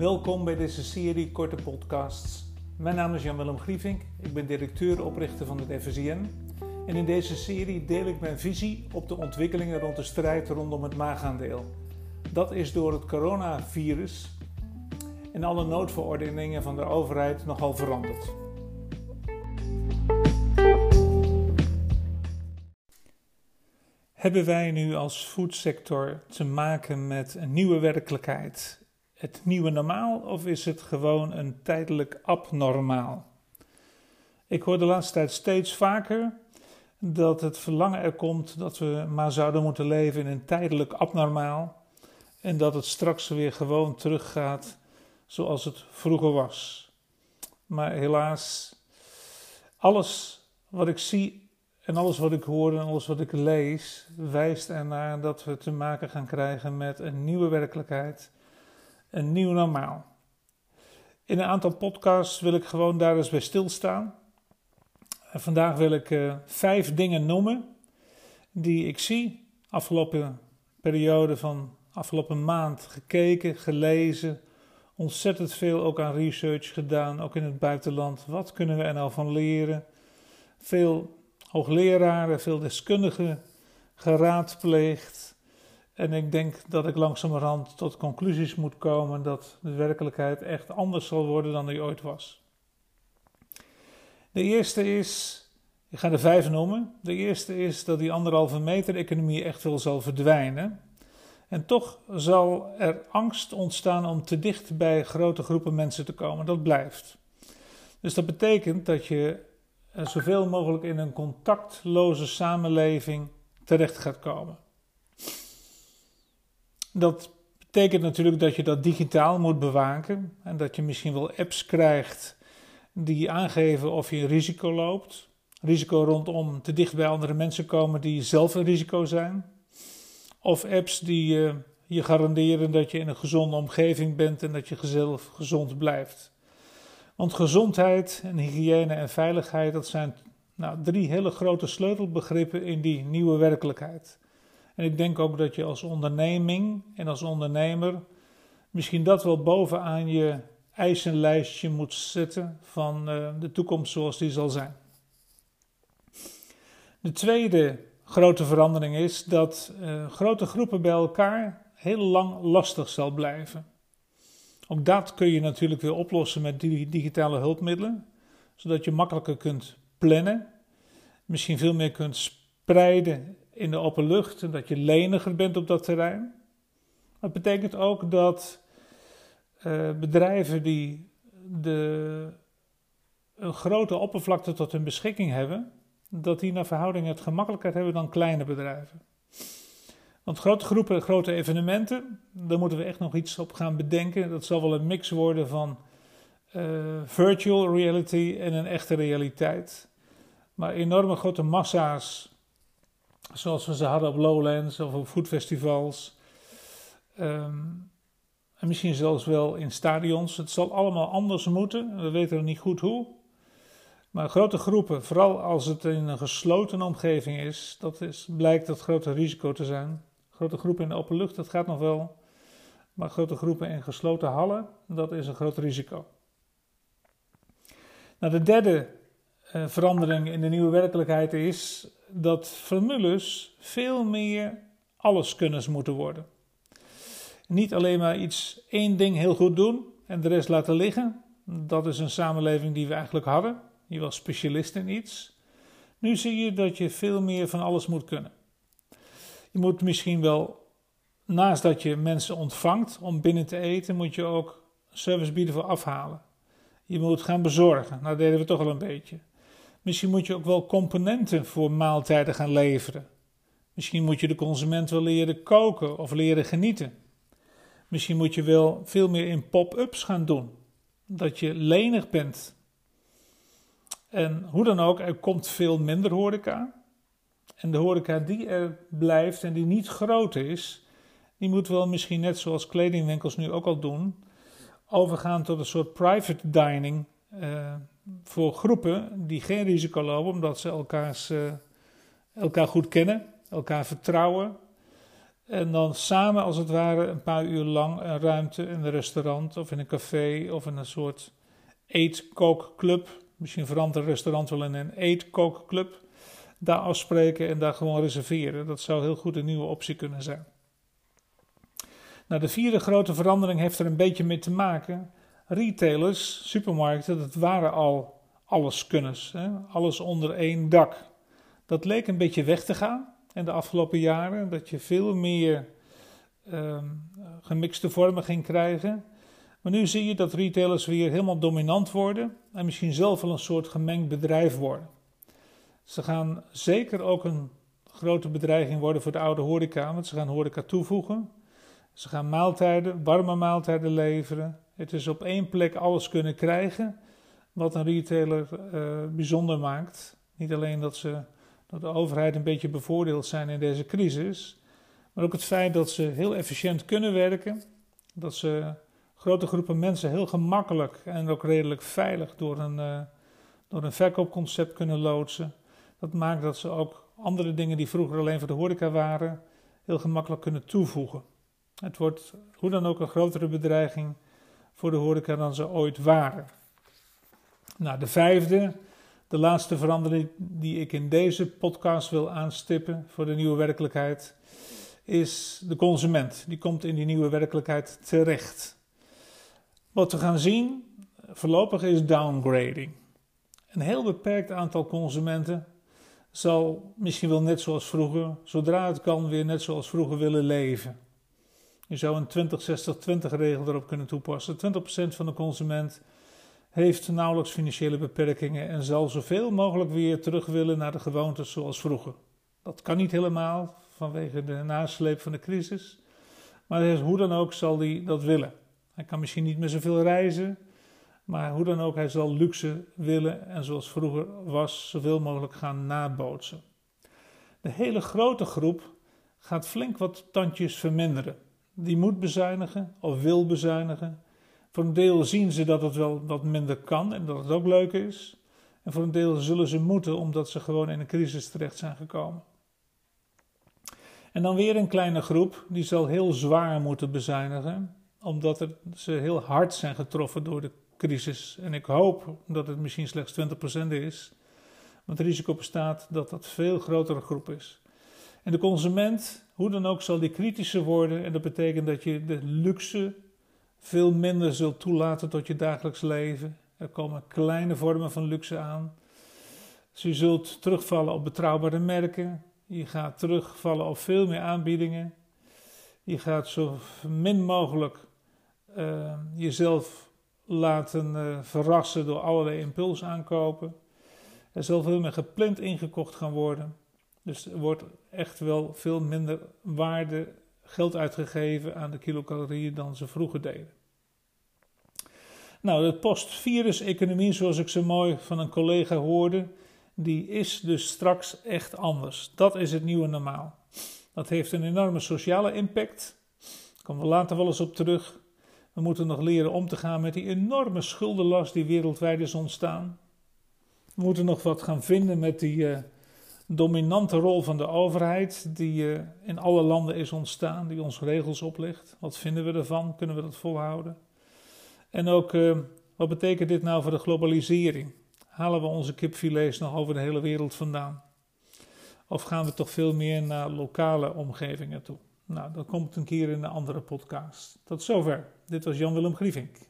Welkom bij deze serie korte podcasts. Mijn naam is Jan-Willem Grievink, ik ben directeur-oprichter van het FSIN. En in deze serie deel ik mijn visie op de ontwikkelingen rond de strijd rondom het maagaandeel. Dat is door het coronavirus en alle noodverordeningen van de overheid nogal veranderd. Hebben wij nu als foodsector te maken met een nieuwe werkelijkheid? Het nieuwe normaal of is het gewoon een tijdelijk abnormaal? Ik hoor de laatste tijd steeds vaker dat het verlangen er komt dat we maar zouden moeten leven in een tijdelijk abnormaal en dat het straks weer gewoon teruggaat zoals het vroeger was. Maar helaas, alles wat ik zie en alles wat ik hoor en alles wat ik lees, wijst ernaar dat we te maken gaan krijgen met een nieuwe werkelijkheid, een nieuw normaal. In een aantal podcasts wil ik gewoon daar eens bij stilstaan. Vandaag wil ik uh, vijf dingen noemen die ik zie afgelopen periode van afgelopen maand gekeken, gelezen, ontzettend veel ook aan research gedaan, ook in het buitenland. Wat kunnen we er nou van leren? Veel hoogleraren, veel deskundigen geraadpleegd. En ik denk dat ik langzamerhand tot conclusies moet komen dat de werkelijkheid echt anders zal worden dan die ooit was. De eerste is, ik ga er vijf noemen. De eerste is dat die anderhalve meter economie echt wel zal verdwijnen. En toch zal er angst ontstaan om te dicht bij grote groepen mensen te komen. Dat blijft. Dus dat betekent dat je zoveel mogelijk in een contactloze samenleving terecht gaat komen. Dat betekent natuurlijk dat je dat digitaal moet bewaken en dat je misschien wel apps krijgt die aangeven of je een risico loopt. Risico rondom te dicht bij andere mensen komen die zelf een risico zijn. Of apps die uh, je garanderen dat je in een gezonde omgeving bent en dat je gezond blijft. Want gezondheid en hygiëne en veiligheid, dat zijn nou, drie hele grote sleutelbegrippen in die nieuwe werkelijkheid. En ik denk ook dat je als onderneming en als ondernemer misschien dat wel bovenaan je eisenlijstje moet zetten van uh, de toekomst zoals die zal zijn. De tweede grote verandering is dat uh, grote groepen bij elkaar heel lang lastig zal blijven. Ook dat kun je natuurlijk weer oplossen met digitale hulpmiddelen, zodat je makkelijker kunt plannen, misschien veel meer kunt spreiden in de open lucht en dat je leniger bent op dat terrein. Dat betekent ook dat uh, bedrijven die de, een grote oppervlakte tot hun beschikking hebben, dat die naar verhouding het gemakkelijker hebben dan kleine bedrijven. Want grote groepen, grote evenementen, daar moeten we echt nog iets op gaan bedenken. Dat zal wel een mix worden van uh, virtual reality en een echte realiteit. Maar enorme grote massa's, zoals we ze hadden op Lowlands of op foodfestivals. Um, en misschien zelfs wel in stadions. Het zal allemaal anders moeten. We weten nog niet goed hoe. Maar grote groepen, vooral als het in een gesloten omgeving is, dat is blijkt dat grote risico te zijn. Grote groepen in de open lucht, dat gaat nog wel. Maar grote groepen in gesloten hallen, dat is een groot risico. Nou, de derde uh, verandering in de nieuwe werkelijkheid is dat formules veel meer alleskunners moeten worden. Niet alleen maar iets, één ding heel goed doen en de rest laten liggen. Dat is een samenleving die we eigenlijk hadden. Je was specialist in iets. Nu zie je dat je veel meer van alles moet kunnen. Je moet misschien wel, naast dat je mensen ontvangt om binnen te eten, moet je ook service bieden voor afhalen. Je moet gaan bezorgen. Nou, dat deden we toch al een beetje. Misschien moet je ook wel componenten voor maaltijden gaan leveren. Misschien moet je de consument wel leren koken of leren genieten. Misschien moet je wel veel meer in pop-ups gaan doen. Dat je lenig bent. En hoe dan ook, er komt veel minder horeca. En de horeca die er blijft en die niet groot is, die moet wel misschien net zoals kledingwinkels nu ook al doen, overgaan tot een soort private dining uh, voor groepen die geen risico lopen, omdat ze elkaars, uh, elkaar goed kennen, elkaar vertrouwen. En dan samen, als het ware, een paar uur lang een ruimte in een restaurant of in een café of in een soort eet-kookclub. Misschien verandert een restaurant wel in een eet-kookclub. Daar afspreken en daar gewoon reserveren. Dat zou heel goed een nieuwe optie kunnen zijn. Nou, de vierde grote verandering heeft er een beetje mee te maken. Retailers, supermarkten, dat waren al alleskunners. Hè? Alles onder één dak. Dat leek een beetje weg te gaan in de afgelopen jaren. Dat je veel meer um, gemixte vormen ging krijgen. Maar nu zie je dat retailers weer helemaal dominant worden en misschien zelf wel een soort gemengd bedrijf worden. Ze gaan zeker ook een grote bedreiging worden voor de oude horeca, want ze gaan horeca toevoegen. Ze gaan maaltijden, warme maaltijden leveren. Het is op één plek alles kunnen krijgen wat een retailer uh, bijzonder maakt. Niet alleen dat ze door de overheid een beetje bevoordeeld zijn in deze crisis, maar ook het feit dat ze heel efficiënt kunnen werken, dat ze grote groepen mensen heel gemakkelijk en ook redelijk veilig door een, uh, door een verkoopconcept kunnen loodsen. Dat maakt dat ze ook andere dingen die vroeger alleen voor de horeca waren, heel gemakkelijk kunnen toevoegen. Het wordt hoe dan ook een grotere bedreiging voor de horeca dan ze ooit waren. Nou, de vijfde, de laatste verandering die ik in deze podcast wil aanstippen voor de nieuwe werkelijkheid, is de consument. Die komt in die nieuwe werkelijkheid terecht. Wat we gaan zien voorlopig is downgrading. Een heel beperkt aantal consumenten zal misschien wel net zoals vroeger, zodra het kan, weer net zoals vroeger willen leven. Je zou een 20-60-20 regel erop kunnen toepassen. 20% van de consument heeft nauwelijks financiële beperkingen en zal zoveel mogelijk weer terug willen naar de gewoontes zoals vroeger. Dat kan niet helemaal vanwege de nasleep van de crisis, maar hoe dan ook zal hij dat willen. Hij kan misschien niet meer zoveel reizen, maar hoe dan ook, hij zal luxe willen en zoals vroeger was, zoveel mogelijk gaan nabootsen. De hele grote groep gaat flink wat tandjes verminderen. Die moet bezuinigen of wil bezuinigen. Voor een deel zien ze dat het wel wat minder kan en dat het ook leuk is. En voor een deel zullen ze moeten omdat ze gewoon in een crisis terecht zijn gekomen. En dan weer een kleine groep die zal heel zwaar moeten bezuinigen omdat ze heel hard zijn getroffen door de crisis. En ik hoop dat het misschien slechts 20% is. Want het risico bestaat dat dat veel grotere groep is. En de consument, hoe dan ook, zal die kritischer worden. En dat betekent dat je de luxe veel minder zult toelaten tot je dagelijks leven. Er komen kleine vormen van luxe aan. Dus je zult terugvallen op betrouwbare merken. Je gaat terugvallen op veel meer aanbiedingen. Je gaat zo min mogelijk uh, jezelf laten uh, verrassen door allerlei impulsaankopen. Er zal veel meer gepland ingekocht gaan worden. Dus er wordt echt wel veel minder waarde geld uitgegeven aan de kilocalorieën dan ze vroeger deden. Nou, de post-virus-economie, zoals ik zo mooi van een collega hoorde, die is dus straks echt anders. Dat is het nieuwe normaal. Dat heeft een enorme sociale impact. Daar komen we later wel eens op terug. We moeten nog leren om te gaan met die enorme schuldenlast die wereldwijd is ontstaan. We moeten nog wat gaan vinden met die uh, dominante rol van de overheid die uh, in alle landen is ontstaan, die ons regels oplegt. Wat vinden we ervan? Kunnen we dat volhouden? En ook, uh, wat betekent dit nou voor de globalisering? Halen we onze kipfilets nog over de hele wereld vandaan? Of gaan we toch veel meer naar lokale omgevingen toe? Nou, dat komt een keer in een andere podcast. Tot zover. Dit was Jan-Willem Grievink.